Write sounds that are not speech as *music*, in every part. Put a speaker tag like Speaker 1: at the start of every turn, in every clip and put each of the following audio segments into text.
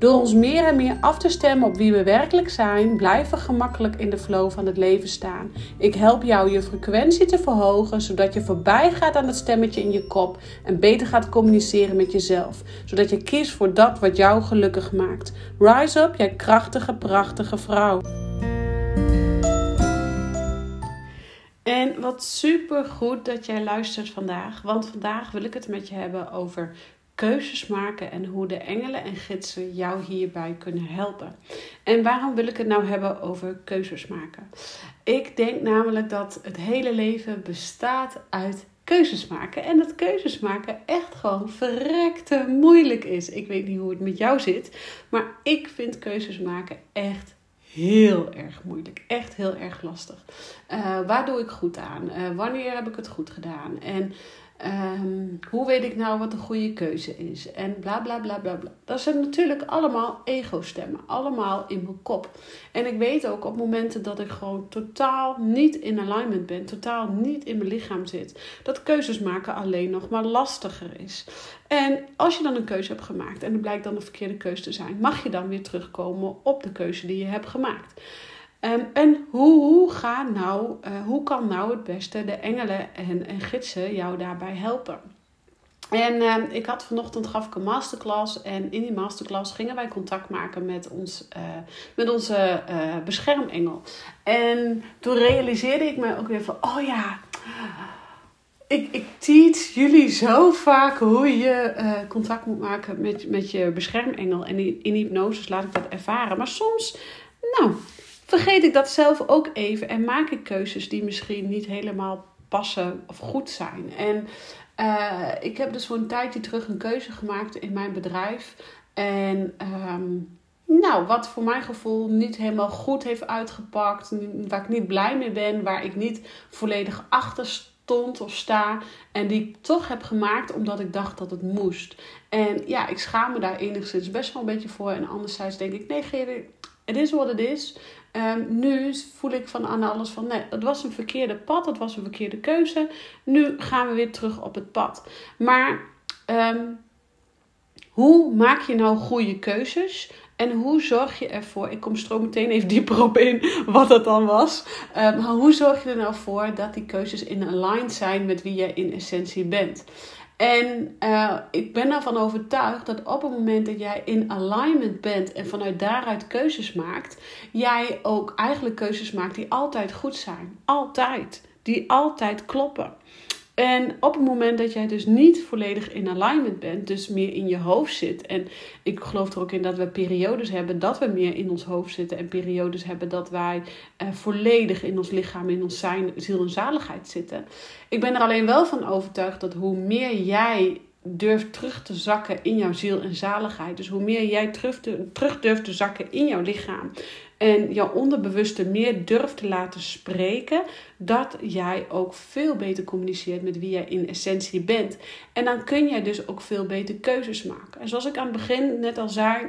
Speaker 1: Door ons meer en meer af te stemmen op wie we werkelijk zijn, blijven we gemakkelijk in de flow van het leven staan. Ik help jou je frequentie te verhogen, zodat je voorbij gaat aan het stemmetje in je kop en beter gaat communiceren met jezelf, zodat je kiest voor dat wat jou gelukkig maakt. Rise up, jij krachtige, prachtige vrouw. En wat super goed dat jij luistert vandaag, want vandaag wil ik het met je hebben over keuzes maken en hoe de engelen en gidsen jou hierbij kunnen helpen. En waarom wil ik het nou hebben over keuzes maken? Ik denk namelijk dat het hele leven bestaat uit keuzes maken. En dat keuzes maken echt gewoon verrekte moeilijk is. Ik weet niet hoe het met jou zit, maar ik vind keuzes maken echt heel erg moeilijk. Echt heel erg lastig. Uh, waar doe ik goed aan? Uh, wanneer heb ik het goed gedaan? En um, hoe weet ik nou wat de goede keuze is? En bla bla bla bla bla. Dat zijn natuurlijk allemaal ego-stemmen. Allemaal in mijn kop. En ik weet ook op momenten dat ik gewoon totaal niet in alignment ben. Totaal niet in mijn lichaam zit. Dat keuzes maken alleen nog maar lastiger is. En als je dan een keuze hebt gemaakt en het blijkt dan een verkeerde keuze te zijn, mag je dan weer terugkomen op de keuze die je hebt gemaakt. Um, en hoe, hoe, nou, uh, hoe kan nou het beste de engelen en, en gidsen jou daarbij helpen? En uh, ik had vanochtend gaf ik een masterclass. En in die masterclass gingen wij contact maken met, ons, uh, met onze beschermengel. En toen realiseerde ik me ook weer van: oh ja, ik, ik teach jullie zo vaak hoe je uh, contact moet maken met, met je beschermengel. En in, in hypnose laat ik dat ervaren. Maar soms, nou, vergeet ik dat zelf ook even. En maak ik keuzes die misschien niet helemaal passen of goed zijn. En uh, ik heb dus voor een tijdje terug een keuze gemaakt in mijn bedrijf. En um, nou, wat voor mijn gevoel niet helemaal goed heeft uitgepakt. Waar ik niet blij mee ben. Waar ik niet volledig achter stond of sta. En die ik toch heb gemaakt omdat ik dacht dat het moest. En ja, ik schaam me daar enigszins best wel een beetje voor. En anderzijds denk ik, nee Gerrit, het is wat het is. Um, nu voel ik van aan alles van nee, het was een verkeerde pad, het was een verkeerde keuze. Nu gaan we weer terug op het pad. Maar um, hoe maak je nou goede keuzes? En hoe zorg je ervoor, ik kom stroom meteen even dieper op in *laughs* wat dat dan was. Maar hoe zorg je er nou voor dat die keuzes in aligned zijn met wie jij in essentie bent? En uh, ik ben ervan overtuigd dat op het moment dat jij in alignment bent en vanuit daaruit keuzes maakt, jij ook eigenlijk keuzes maakt die altijd goed zijn. Altijd. Die altijd kloppen. En op het moment dat jij dus niet volledig in alignment bent, dus meer in je hoofd zit. En ik geloof er ook in dat we periodes hebben dat we meer in ons hoofd zitten. En periodes hebben dat wij uh, volledig in ons lichaam, in ons zijn, ziel en zaligheid zitten. Ik ben er alleen wel van overtuigd dat hoe meer jij durft terug te zakken in jouw ziel en zaligheid. Dus hoe meer jij terug, terug durft te zakken in jouw lichaam. En jouw onderbewuste meer durft te laten spreken. Dat jij ook veel beter communiceert met wie jij in essentie bent. En dan kun jij dus ook veel beter keuzes maken. En zoals ik aan het begin net al zei.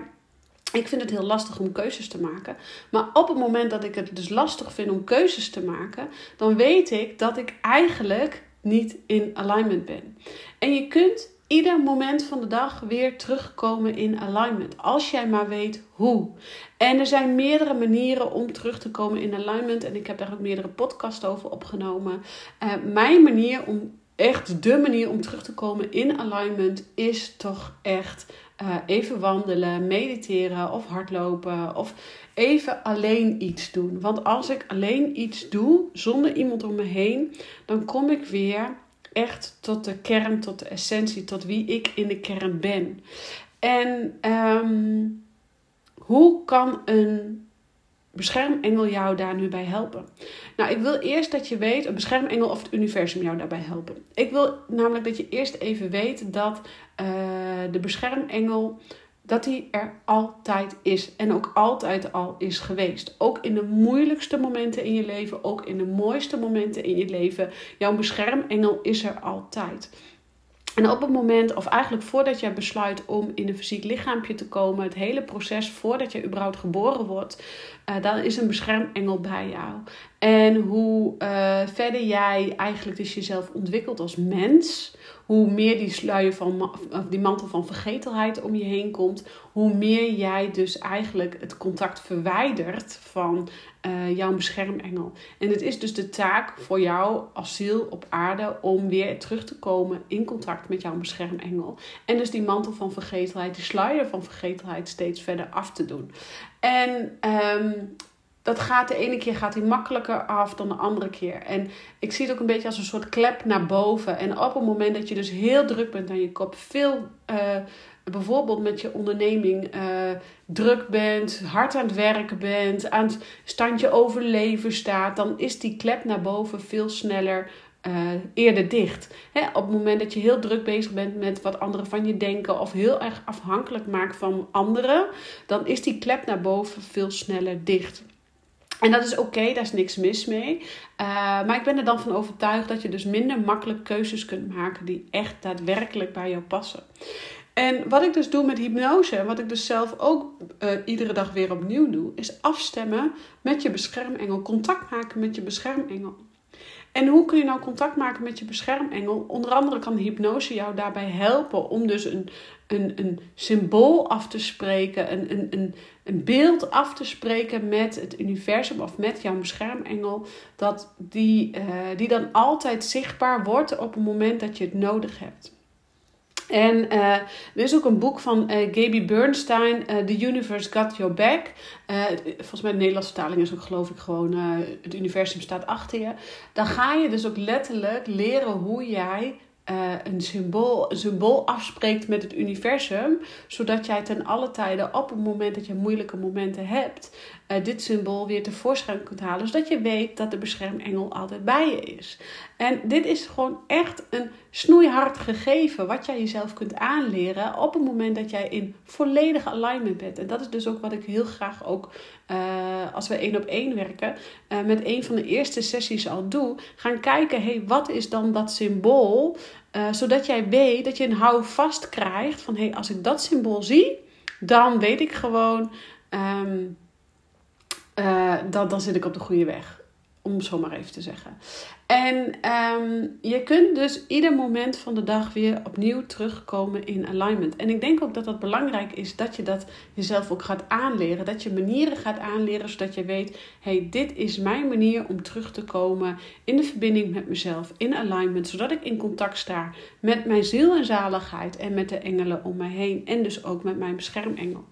Speaker 1: Ik vind het heel lastig om keuzes te maken. Maar op het moment dat ik het dus lastig vind om keuzes te maken, dan weet ik dat ik eigenlijk niet in alignment ben. En je kunt ieder moment van de dag weer terugkomen in alignment. Als jij maar weet hoe. En er zijn meerdere manieren om terug te komen in alignment. En ik heb daar ook meerdere podcasts over opgenomen. Uh, mijn manier om echt de manier om terug te komen in alignment is toch echt uh, even wandelen, mediteren of hardlopen of even alleen iets doen. Want als ik alleen iets doe zonder iemand om me heen, dan kom ik weer echt tot de kern, tot de essentie, tot wie ik in de kern ben. En um, hoe kan een beschermengel jou daar nu bij helpen? Nou, ik wil eerst dat je weet, een beschermengel of het universum jou daarbij helpen. Ik wil namelijk dat je eerst even weet dat uh, de beschermengel dat hij er altijd is en ook altijd al is geweest. Ook in de moeilijkste momenten in je leven, ook in de mooiste momenten in je leven. Jouw beschermengel is er altijd. En op het moment, of eigenlijk voordat jij besluit om in een fysiek lichaampje te komen, het hele proces voordat je überhaupt geboren wordt, uh, dan is een beschermengel bij jou. En hoe uh, verder jij eigenlijk dus jezelf ontwikkelt als mens, hoe meer die sluier van, die mantel van vergetelheid om je heen komt, hoe meer jij dus eigenlijk het contact verwijdert van uh, jouw beschermengel. En het is dus de taak voor jou als ziel op aarde om weer terug te komen in contact met jouw beschermengel. En dus die mantel van vergetelheid, die sluier van vergetelheid steeds verder af te doen. En um, dat gaat de ene keer gaat hij makkelijker af dan de andere keer. En ik zie het ook een beetje als een soort klep naar boven. En op het moment dat je dus heel druk bent aan je kop, veel uh, bijvoorbeeld met je onderneming uh, druk bent, hard aan het werken bent, aan het standje overleven staat, dan is die klep naar boven veel sneller uh, eerder dicht. Op het moment dat je heel druk bezig bent met wat anderen van je denken of heel erg afhankelijk maakt van anderen, dan is die klep naar boven veel sneller dicht. En dat is oké, daar is niks mis mee. Uh, maar ik ben er dan van overtuigd dat je dus minder makkelijk keuzes kunt maken die echt daadwerkelijk bij jou passen. En wat ik dus doe met hypnose, en wat ik dus zelf ook uh, iedere dag weer opnieuw doe, is afstemmen met je beschermengel, contact maken met je beschermengel. En hoe kun je nou contact maken met je beschermengel? Onder andere kan hypnose jou daarbij helpen om dus een, een, een symbool af te spreken, een, een, een, een beeld af te spreken met het universum of met jouw beschermengel. Dat die, uh, die dan altijd zichtbaar wordt op het moment dat je het nodig hebt. En uh, er is ook een boek van uh, Gaby Bernstein, uh, The Universe Got Your Back. volgens mij de Nederlandse vertaling is ook geloof ik gewoon Het universum staat achter je. Dan ga je dus ook letterlijk leren hoe jij uh, een, symbool, een symbool afspreekt met het universum, zodat jij ten alle tijden op het moment dat je moeilijke momenten hebt, uh, dit symbool weer tevoorschijn kunt halen, zodat je weet dat de beschermengel altijd bij je is. En dit is gewoon echt een snoeihard gegeven wat jij jezelf kunt aanleren op het moment dat jij in volledige alignment bent. En dat is dus ook wat ik heel graag ook uh, als we één op één werken, met een van de eerste sessies al doe, gaan kijken, hey, wat is dan dat symbool? Uh, zodat jij weet dat je een houvast krijgt van hé, hey, als ik dat symbool zie, dan weet ik gewoon um, uh, dat dan zit ik op de goede weg. Om het zo maar even te zeggen. En um, je kunt dus ieder moment van de dag weer opnieuw terugkomen in alignment. En ik denk ook dat dat belangrijk is dat je dat jezelf ook gaat aanleren. Dat je manieren gaat aanleren zodat je weet: hey, dit is mijn manier om terug te komen in de verbinding met mezelf, in alignment. Zodat ik in contact sta met mijn ziel en zaligheid en met de engelen om mij heen. En dus ook met mijn beschermengel.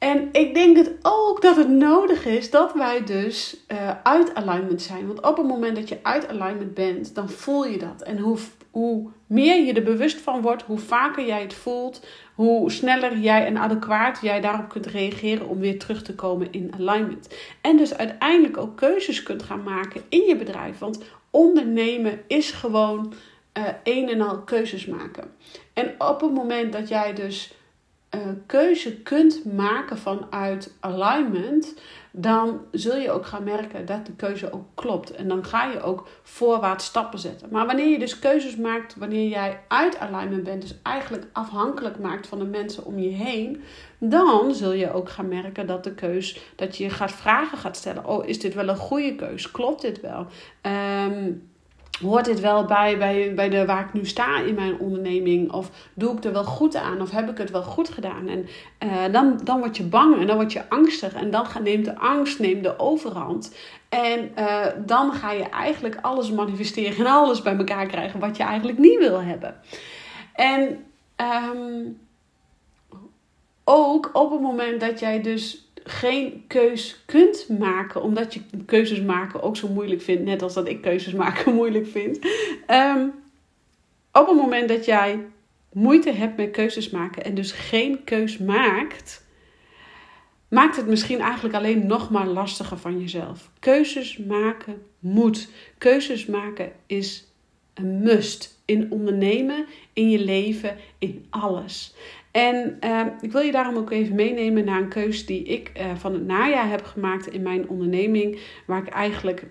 Speaker 1: En ik denk het ook dat het nodig is dat wij dus uh, uit alignment zijn. Want op het moment dat je uit alignment bent, dan voel je dat. En hoe, hoe meer je er bewust van wordt, hoe vaker jij het voelt, hoe sneller jij en adequaat jij daarop kunt reageren om weer terug te komen in alignment. En dus uiteindelijk ook keuzes kunt gaan maken in je bedrijf. Want ondernemen is gewoon uh, een en al keuzes maken. En op het moment dat jij dus uh, keuze kunt maken vanuit alignment, dan zul je ook gaan merken dat de keuze ook klopt. En dan ga je ook voorwaarts stappen zetten. Maar wanneer je dus keuzes maakt, wanneer jij uit alignment bent, dus eigenlijk afhankelijk maakt van de mensen om je heen, dan zul je ook gaan merken dat de keus, dat je gaat vragen gaat stellen. Oh, is dit wel een goede keus? Klopt dit wel? Um, hoort dit wel bij, bij, bij de, waar ik nu sta in mijn onderneming? Of doe ik er wel goed aan? Of heb ik het wel goed gedaan? En uh, dan, dan word je bang en dan word je angstig. En dan neemt de angst neemt de overhand. En uh, dan ga je eigenlijk alles manifesteren en alles bij elkaar krijgen wat je eigenlijk niet wil hebben. En um, ook op het moment dat jij dus geen keus kunt maken, omdat je keuzes maken ook zo moeilijk vindt, net als dat ik keuzes maken *laughs* moeilijk vind. Um, op het moment dat jij moeite hebt met keuzes maken en dus geen keus maakt, maakt het misschien eigenlijk alleen nog maar lastiger van jezelf. Keuzes maken moet. Keuzes maken is een must in ondernemen, in je leven, in alles. En uh, ik wil je daarom ook even meenemen naar een keuze die ik uh, van het najaar heb gemaakt in mijn onderneming. Waar ik eigenlijk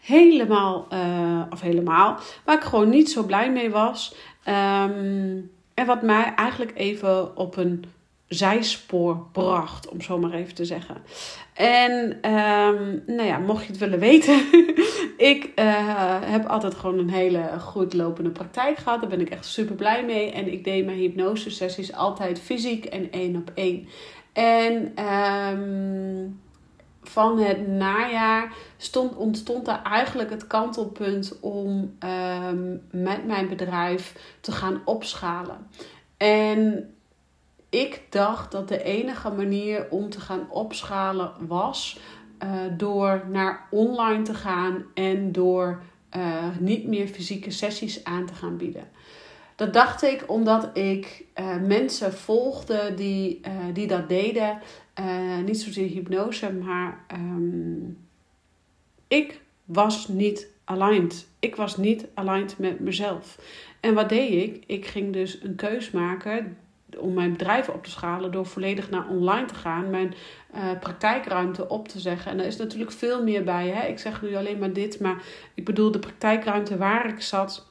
Speaker 1: helemaal, uh, of helemaal, waar ik gewoon niet zo blij mee was. Um, en wat mij eigenlijk even op een zijspoor bracht, om zo maar even te zeggen. En um, nou ja, mocht je het willen weten, *laughs* ik uh, heb altijd gewoon een hele goed lopende praktijk gehad. Daar ben ik echt super blij mee. En ik deed mijn hypnose sessies altijd fysiek en één op één. En um, van het najaar stond, ontstond er eigenlijk het kantelpunt om um, met mijn bedrijf te gaan opschalen. En ik dacht dat de enige manier om te gaan opschalen was uh, door naar online te gaan en door uh, niet meer fysieke sessies aan te gaan bieden. Dat dacht ik omdat ik uh, mensen volgde die, die dat deden. niet zozeer hypnose, maar um, ik was niet aligned. Ik was niet aligned met mezelf. En wat deed ik? Ik ging dus een keus maken om mijn bedrijf op te schalen door volledig naar online te gaan, mijn uh, praktijkruimte op te zeggen. En er is natuurlijk veel meer bij. Hè? Ik zeg nu alleen maar dit, maar ik bedoel, de praktijkruimte waar ik zat.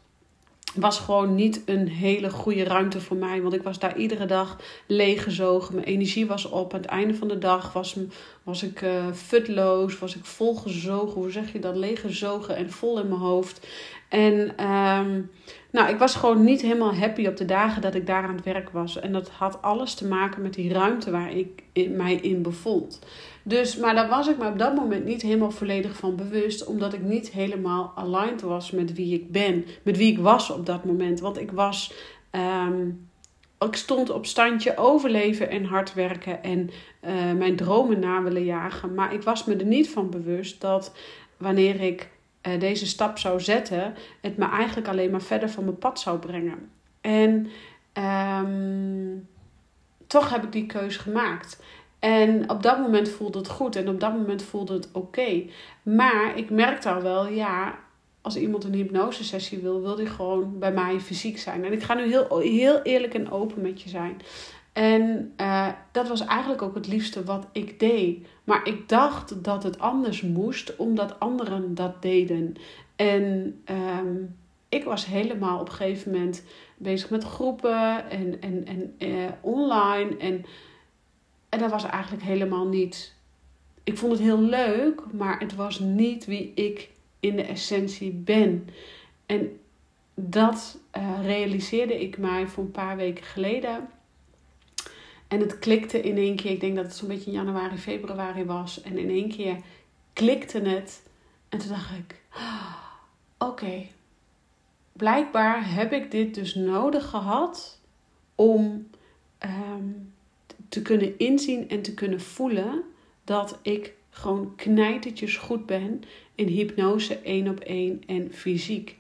Speaker 1: Was gewoon niet een hele goede ruimte voor mij. Want ik was daar iedere dag leeggezogen. Mijn energie was op. Aan het einde van de dag was, was ik uh, futloos. Was ik volgezogen. Hoe zeg je dat? Leeggezogen en vol in mijn hoofd. En um, nou, ik was gewoon niet helemaal happy op de dagen dat ik daar aan het werk was. En dat had alles te maken met die ruimte waar ik mij in bevond. Dus, maar daar was ik me op dat moment niet helemaal volledig van bewust. Omdat ik niet helemaal aligned was met wie ik ben. Met wie ik was op dat moment. Want ik was... Um, ik stond op standje overleven en hard werken en uh, mijn dromen na willen jagen. Maar ik was me er niet van bewust dat wanneer ik uh, deze stap zou zetten, het me eigenlijk alleen maar verder van mijn pad zou brengen. En um, toch heb ik die keus gemaakt. En op dat moment voelde het goed en op dat moment voelde het oké. Maar ik merkte al wel, ja, als iemand een hypnosesessie wil, wil die gewoon bij mij fysiek zijn. En ik ga nu heel, heel eerlijk en open met je zijn. En uh, dat was eigenlijk ook het liefste wat ik deed. Maar ik dacht dat het anders moest, omdat anderen dat deden. En um, ik was helemaal op een gegeven moment bezig met groepen en, en, en uh, online. En, en dat was eigenlijk helemaal niet. Ik vond het heel leuk, maar het was niet wie ik in de essentie ben. En dat uh, realiseerde ik mij voor een paar weken geleden. En het klikte in één keer. Ik denk dat het zo'n beetje in januari, februari was. En in één keer klikte het. En toen dacht ik: oh, oké. Blijkbaar heb ik dit dus nodig gehad om um, te kunnen inzien en te kunnen voelen dat ik gewoon knijtertjes goed ben in hypnose één op één en fysiek.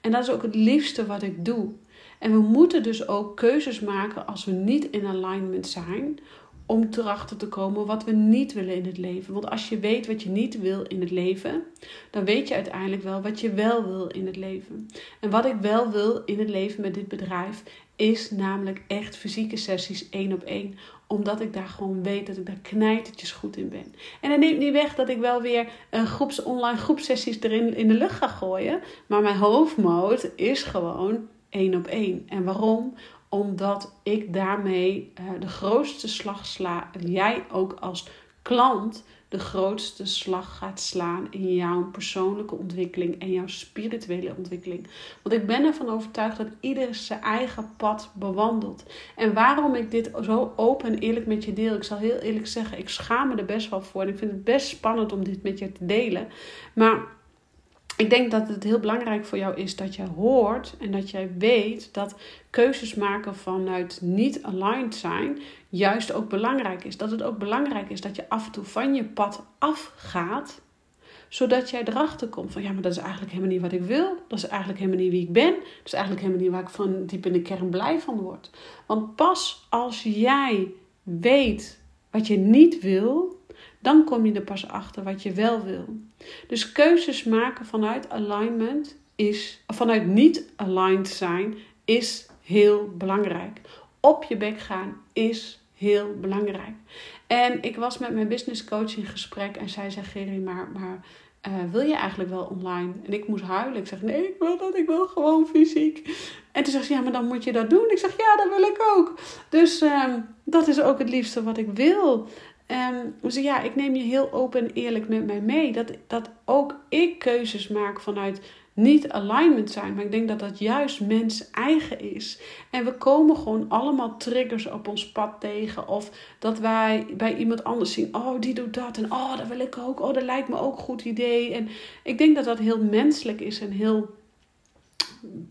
Speaker 1: En dat is ook het liefste wat ik doe. En we moeten dus ook keuzes maken als we niet in alignment zijn. Om erachter te komen wat we niet willen in het leven. Want als je weet wat je niet wil in het leven, dan weet je uiteindelijk wel wat je wel wil in het leven. En wat ik wel wil in het leven met dit bedrijf, is namelijk echt fysieke sessies één op één. Omdat ik daar gewoon weet dat ik daar knijtertjes goed in ben. En dat neemt niet weg dat ik wel weer een groeps, online groepsessies erin in de lucht ga gooien. Maar mijn hoofdmoot is gewoon één op één. En waarom? Omdat ik daarmee uh, de grootste slag sla. Jij ook als klant de grootste slag gaat slaan in jouw persoonlijke ontwikkeling en jouw spirituele ontwikkeling. Want ik ben ervan overtuigd dat ieder zijn eigen pad bewandelt. En waarom ik dit zo open en eerlijk met je deel, ik zal heel eerlijk zeggen, ik schaam me er best wel voor. En ik vind het best spannend om dit met je te delen. Maar ik denk dat het heel belangrijk voor jou is dat jij hoort en dat jij weet dat keuzes maken vanuit niet aligned zijn juist ook belangrijk is. Dat het ook belangrijk is dat je af en toe van je pad afgaat, zodat jij erachter komt van ja, maar dat is eigenlijk helemaal niet wat ik wil. Dat is eigenlijk helemaal niet wie ik ben. Dat is eigenlijk helemaal niet waar ik van diep in de kern blij van word. Want pas als jij weet wat je niet wil, dan kom je er pas achter wat je wel wil. Dus keuzes maken vanuit alignment is, vanuit niet aligned zijn, is heel belangrijk. Op je bek gaan is heel belangrijk. En ik was met mijn business coach in gesprek en zij zei: Gerry, maar, maar uh, wil je eigenlijk wel online? En ik moest huilen. Ik zeg: Nee, ik wil dat, ik wil gewoon fysiek. En toen zegt ze: Ja, maar dan moet je dat doen. Ik zeg: Ja, dat wil ik ook. Dus uh, dat is ook het liefste wat ik wil. Um, dus ja, ik neem je heel open en eerlijk met mij mee. Dat, dat ook ik keuzes maak vanuit niet alignment zijn. Maar ik denk dat dat juist mens eigen is. En we komen gewoon allemaal triggers op ons pad tegen. Of dat wij bij iemand anders zien. Oh, die doet dat. En oh, dat wil ik ook. Oh, dat lijkt me ook een goed idee. En ik denk dat dat heel menselijk is en heel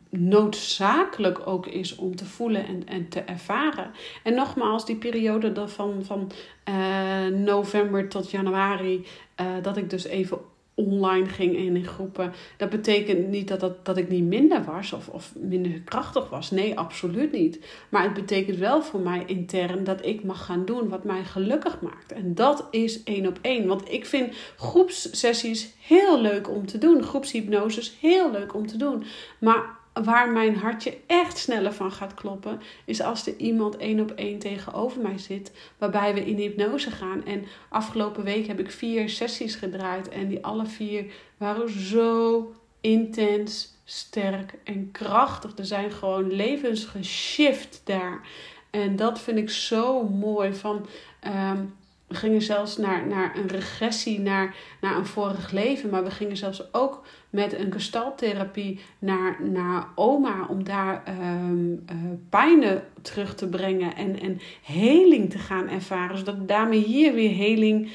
Speaker 1: noodzakelijk ook is om te voelen en, en te ervaren. En nogmaals, die periode van, van uh, november tot januari, uh, dat ik dus even online ging en in groepen. Dat betekent niet dat, dat, dat ik niet minder was of, of minder krachtig was. Nee, absoluut niet. Maar het betekent wel voor mij intern dat ik mag gaan doen wat mij gelukkig maakt. En dat is één op één. Want ik vind groepssessies heel leuk om te doen. Groepshypnoses heel leuk om te doen. Maar waar mijn hartje echt sneller van gaat kloppen, is als er iemand één op één tegenover mij zit, waarbij we in hypnose gaan. En afgelopen week heb ik vier sessies gedraaid en die alle vier waren zo intens, sterk en krachtig. Er zijn gewoon levens geshift daar. En dat vind ik zo mooi van. Um, we gingen zelfs naar, naar een regressie, naar, naar een vorig leven. Maar we gingen zelfs ook met een gestaltherapie naar, naar oma. Om daar um, pijnen terug te brengen en, en heling te gaan ervaren. Zodat daarmee hier weer heling,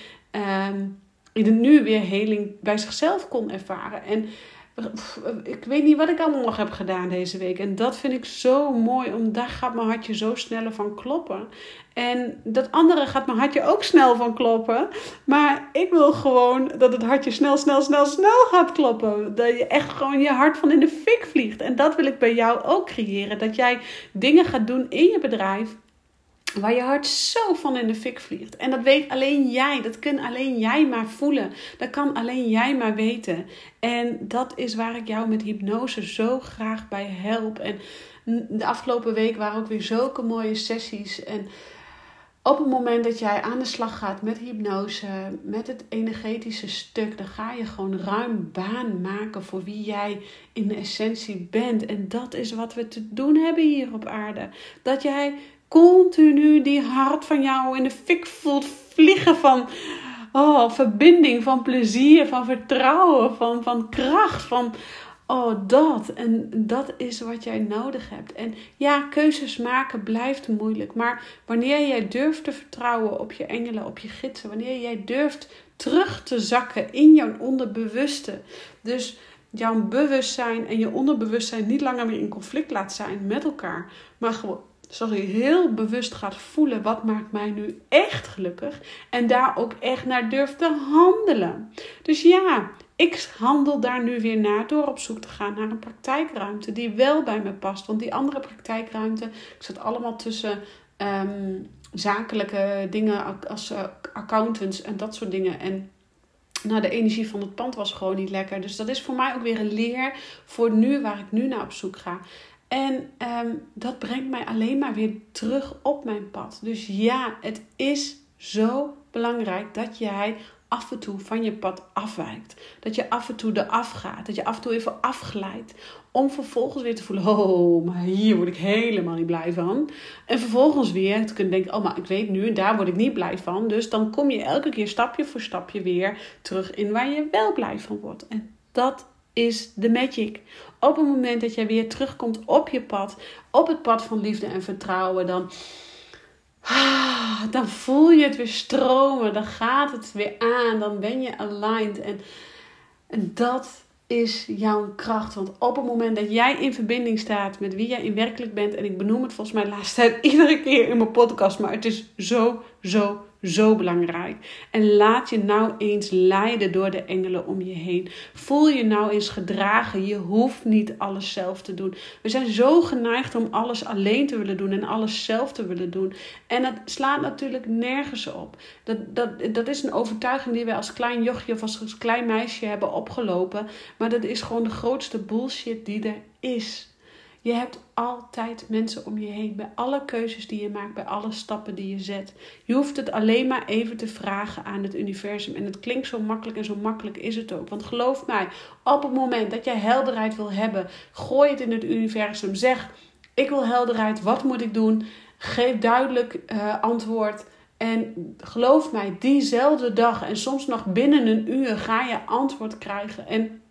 Speaker 1: um, in het nu weer heling bij zichzelf kon ervaren. En ik weet niet wat ik allemaal nog heb gedaan deze week. En dat vind ik zo mooi, omdat daar gaat mijn hartje zo sneller van kloppen. En dat andere gaat mijn hartje ook snel van kloppen. Maar ik wil gewoon dat het hartje snel, snel, snel, snel gaat kloppen. Dat je echt gewoon je hart van in de fik vliegt. En dat wil ik bij jou ook creëren. Dat jij dingen gaat doen in je bedrijf Waar je hart zo van in de fik vliegt. En dat weet alleen jij. Dat kan alleen jij maar voelen. Dat kan alleen jij maar weten. En dat is waar ik jou met hypnose zo graag bij help. En de afgelopen week waren ook weer zulke mooie sessies. En op het moment dat jij aan de slag gaat met hypnose, met het energetische stuk, dan ga je gewoon ruim baan maken voor wie jij in de essentie bent. En dat is wat we te doen hebben hier op aarde. Dat jij continu die hart van jou in de fik voelt vliegen van oh, verbinding, van plezier, van vertrouwen, van, van kracht, van oh dat. En dat is wat jij nodig hebt. En ja, keuzes maken blijft moeilijk. Maar wanneer jij durft te vertrouwen op je engelen, op je gidsen, wanneer jij durft terug te zakken in jouw onderbewuste. Dus jouw bewustzijn en je onderbewustzijn niet langer meer in conflict laat zijn met elkaar, maar gewoon zodat je heel bewust gaat voelen wat maakt mij nu echt gelukkig. En daar ook echt naar durft te handelen. Dus ja, ik handel daar nu weer naar door op zoek te gaan naar een praktijkruimte die wel bij me past. Want die andere praktijkruimte, ik zat allemaal tussen ehm, zakelijke dingen als uh, accountants en dat soort dingen. En nou, de energie van het pand was gewoon niet lekker. Dus dat is voor mij ook weer een leer voor nu, waar ik nu naar op zoek ga. En ehm, dat brengt mij alleen maar weer terug op mijn pad. Dus ja, het is zo belangrijk dat jij af en toe van je pad afwijkt. Dat je af en toe eraf gaat. Dat je af en toe even afglijdt. Om vervolgens weer te voelen: oh, maar hier word ik helemaal niet blij van. En vervolgens weer te kunnen denken: oh, maar ik weet nu, daar word ik niet blij van. Dus dan kom je elke keer stapje voor stapje weer terug in waar je wel blij van wordt. En dat is de magic. Op het moment dat jij weer terugkomt op je pad, op het pad van liefde en vertrouwen, dan, ah, dan voel je het weer stromen. Dan gaat het weer aan. Dan ben je aligned. En, en dat is jouw kracht. Want op het moment dat jij in verbinding staat met wie jij in werkelijk bent, en ik benoem het volgens mij de laatste *laughs* tijd iedere keer in mijn podcast, maar het is zo, zo, zo belangrijk. En laat je nou eens leiden door de engelen om je heen. Voel je nou eens gedragen. Je hoeft niet alles zelf te doen. We zijn zo geneigd om alles alleen te willen doen en alles zelf te willen doen. En het slaat natuurlijk nergens op. Dat, dat, dat is een overtuiging die wij als klein jochje of als klein meisje hebben opgelopen. Maar dat is gewoon de grootste bullshit die er is. Je hebt altijd mensen om je heen bij alle keuzes die je maakt, bij alle stappen die je zet. Je hoeft het alleen maar even te vragen aan het universum. En het klinkt zo makkelijk en zo makkelijk is het ook. Want geloof mij, op het moment dat jij helderheid wil hebben, gooi het in het universum. Zeg: Ik wil helderheid, wat moet ik doen? Geef duidelijk uh, antwoord. En geloof mij, diezelfde dag en soms nog binnen een uur ga je antwoord krijgen. En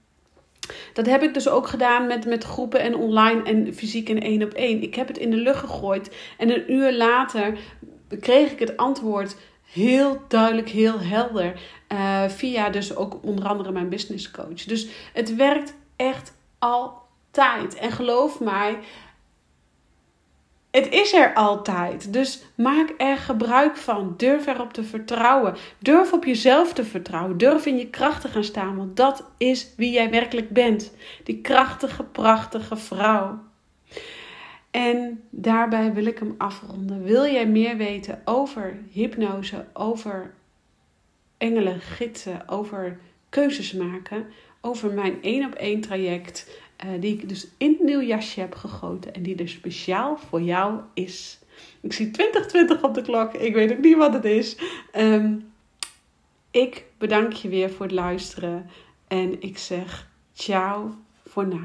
Speaker 1: dat heb ik dus ook gedaan met, met groepen en online en fysiek en één op één. Ik heb het in de lucht gegooid en een uur later kreeg ik het antwoord heel duidelijk, heel helder. Uh, via dus ook onder andere mijn business coach. Dus het werkt echt altijd. En geloof mij, het is er altijd. Dus maak er gebruik van. Durf erop te vertrouwen. Durf op jezelf te vertrouwen. Durf in je kracht te gaan staan. Want dat is wie jij werkelijk bent. Die krachtige, prachtige vrouw. En daarbij wil ik hem afronden. Wil jij meer weten over hypnose, over engelen, gidsen, over keuzes maken, over mijn één op één traject? Uh, die ik dus in een nieuw jasje heb gegoten en die er speciaal voor jou is. Ik zie 2020 op de klok. Ik weet ook niet wat het is. Um, ik bedank je weer voor het luisteren. En ik zeg ciao voor nu.